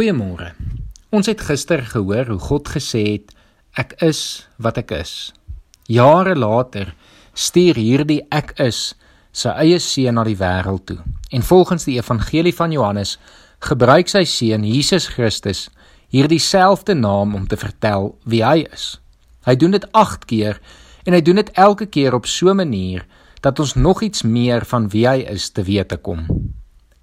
Goeiemôre. Ons het gister gehoor hoe God gesê het ek is wat ek is. Jare later stuur hierdie ek is sy eie seun na die wêreld toe. En volgens die evangelie van Johannes gebruik sy seun Jesus Christus hierdie selfde naam om te vertel wie hy is. Hy doen dit 8 keer en hy doen dit elke keer op so 'n manier dat ons nog iets meer van wie hy is te wete kom.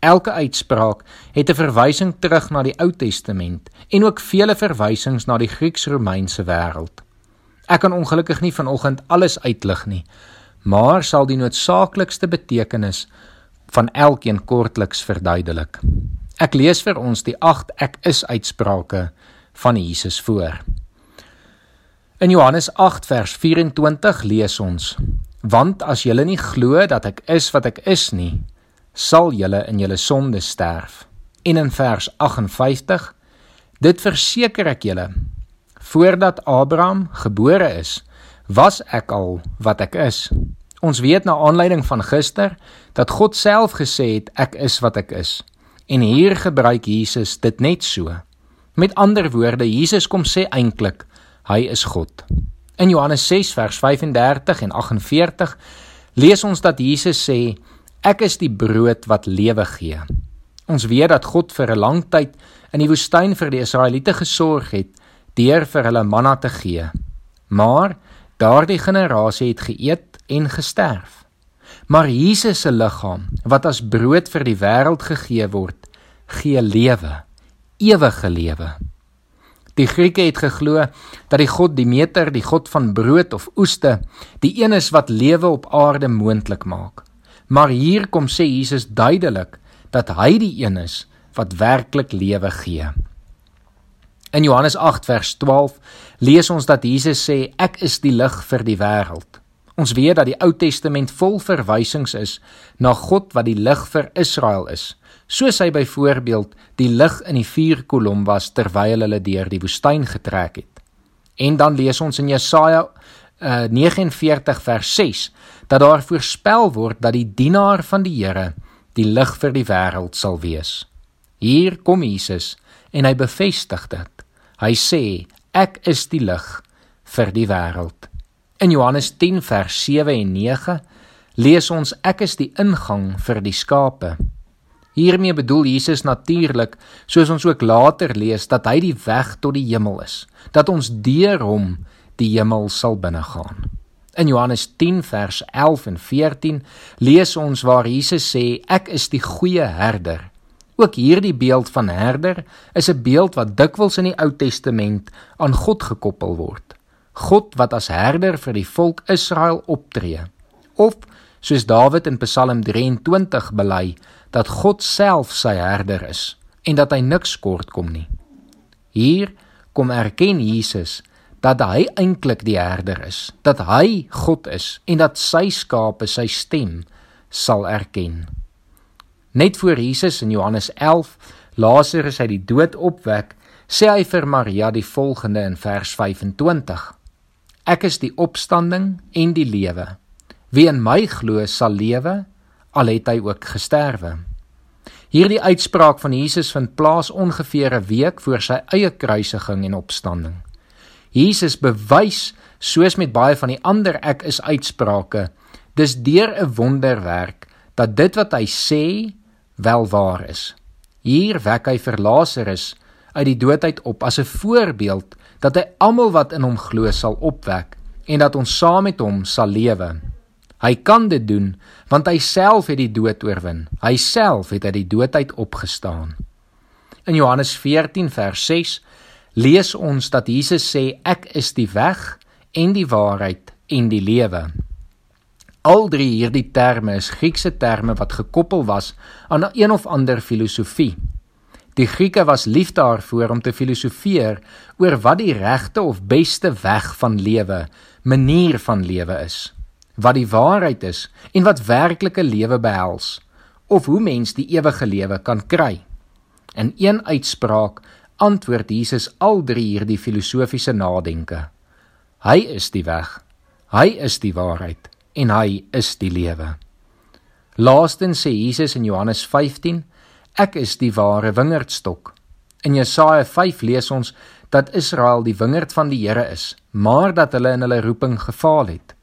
Elke uitspraak het 'n verwysing terug na die Ou Testament en ook vele verwysings na die Grieks-Romeinse wêreld. Ek kan ongelukkig nie vanoggend alles uitlig nie, maar sal die noodsaaklikste betekenis van elkeen kortliks verduidelik. Ek lees vir ons die 8 ek is uitsprake van Jesus voor. In Johannes 8 vers 24 lees ons: Want as julle nie glo dat ek is wat ek is nie, sal julle in julle sonde sterf. En in vers 58: Dit verseker ek julle, voordat Abraham gebore is, was ek al wat ek is. Ons weet na aanleiding van gister dat God self gesê het ek is wat ek is. En hier gebruik Jesus dit net so. Met ander woorde, Jesus kom sê eintlik hy is God. In Johannes 6 vers 35 en 48 lees ons dat Jesus sê Ek is die brood wat lewe gee. Ons weet dat God vir 'n lang tyd in die woestyn vir die Israeliete gesorg het deur vir hulle manna te gee. Maar daardie generasie het geëet en gesterf. Maar Jesus se liggaam wat as brood vir die wêreld gegee word, gee lewe, ewige lewe. Die Grieke het geglo dat die God Demeter, die god van brood of oeste, die een is wat lewe op aarde moontlik maak. Maar hier kom sê Jesus duidelik dat hy die een is wat werklik lewe gee. In Johannes 8 vers 12 lees ons dat Jesus sê ek is die lig vir die wêreld. Ons weet dat die Ou Testament vol verwysings is na God wat die lig vir Israel is, soos hy byvoorbeeld die lig in die vuurkolom was terwyl hulle deur die woestyn getrek het. En dan lees ons in Jesaja uh, eh, 49 vers 6 dat daar voorspel word dat die dienaar van die Here die lig vir die wêreld sal wees. Hier kom Jesus en hy bevestig dit. Hy sê ek is die lig vir die wêreld. In Johannes 10 vers 7 en 9 lees ons ek is die ingang vir die skape. Hiermee bedoel Jesus natuurlik, soos ons ook later lees, dat hy die weg tot die hemel is, dat ons deur hom die hemel sal binnegaan. In Johannes 10 vers 11 en 14 lees ons waar Jesus sê ek is die goeie herder. Ook hierdie beeld van herder is 'n beeld wat dikwels in die Ou Testament aan God gekoppel word. God wat as herder vir die volk Israel optree. Of soos Dawid in Psalm 23 bely dat God self sy herder is en dat hy niks kort kom nie. Hier kom erken Jesus dat hy eintlik die herder is, dat hy God is en dat sy skape sy stem sal erken. Net voor Jesus in Johannes 11 Lazarus uit die dood opwek, sê hy vir Maria die volgende in vers 25: Ek is die opstanding en die lewe. Wie in my glo sal lewe al het hy ook gesterwe. Hierdie uitspraak van Jesus vind plaas ongeveer 'n week voor sy eie kruisiging en opstanding. Jesus bewys soos met baie van die ander ek is uitsprake dis deur 'n wonderwerk dat dit wat hy sê wel waar is. Hier wek hy vir Lazarus uit die dood uit op as 'n voorbeeld dat hy almal wat in hom glo sal opwek en dat ons saam met hom sal lewe. Hy kan dit doen want hy self het die dood oorwin. Hy self het uit die dood uit opgestaan. In Johannes 14 vers 6 lees ons dat Jesus sê ek is die weg en die waarheid en die lewe. Al drie hierdie terme is Griekse terme wat gekoppel was aan 'n een of ander filosofie. Die Grieke was lief daarvoor om te filosofeer oor wat die regte of beste weg van lewe, manier van lewe is, wat die waarheid is en wat werklike lewe behels, of hoe mens die ewige lewe kan kry. In een uitspraak antwoord Jesus al drie hierdie filosofiese nadenke. Hy is die weg, hy is die waarheid en hy is die lewe. Laastens sê Jesus in Johannes 15: Ek is die ware wingerdstok. In Jesaja 5 lees ons dat Israel die wingerd van die Here is, maar dat hulle in hulle roeping gefaal het.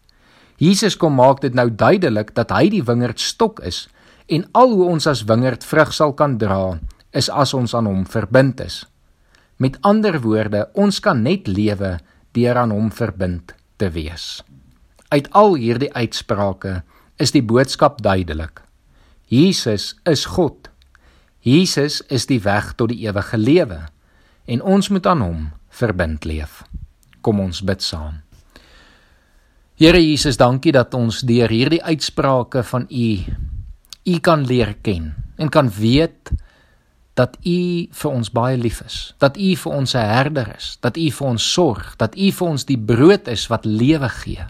Jesus kom maak dit nou duidelik dat hy die wingerdstok is en al hoe ons as wingerd vrug sal kan dra, is as ons aan hom verbind is. Met ander woorde, ons kan net lewe deur aan hom verbind te wees. Uit al hierdie uitsprake is die boodskap duidelik. Jesus is God. Jesus is die weg tot die ewige lewe en ons moet aan hom verbind leef. Kom ons bid saam. Here Jesus, dankie dat ons deur hierdie uitsprake van U U kan leer ken en kan weet dat U vir ons baie lief is, dat U vir ons 'n herder is, dat U vir ons sorg, dat U vir ons die brood is wat lewe gee.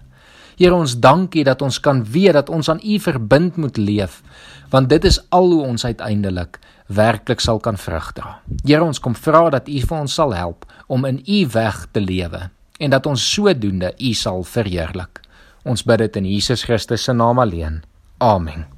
Here ons dankie dat ons kan weet dat ons aan U verbind moet leef, want dit is al hoe ons uiteindelik werklik sal kan vrug dra. Here ons kom vra dat U vir ons sal help om in U weg te lewe en dat ons sodoende U sal verheerlik. Ons bid dit in Jesus Christus se naam alleen. Amen.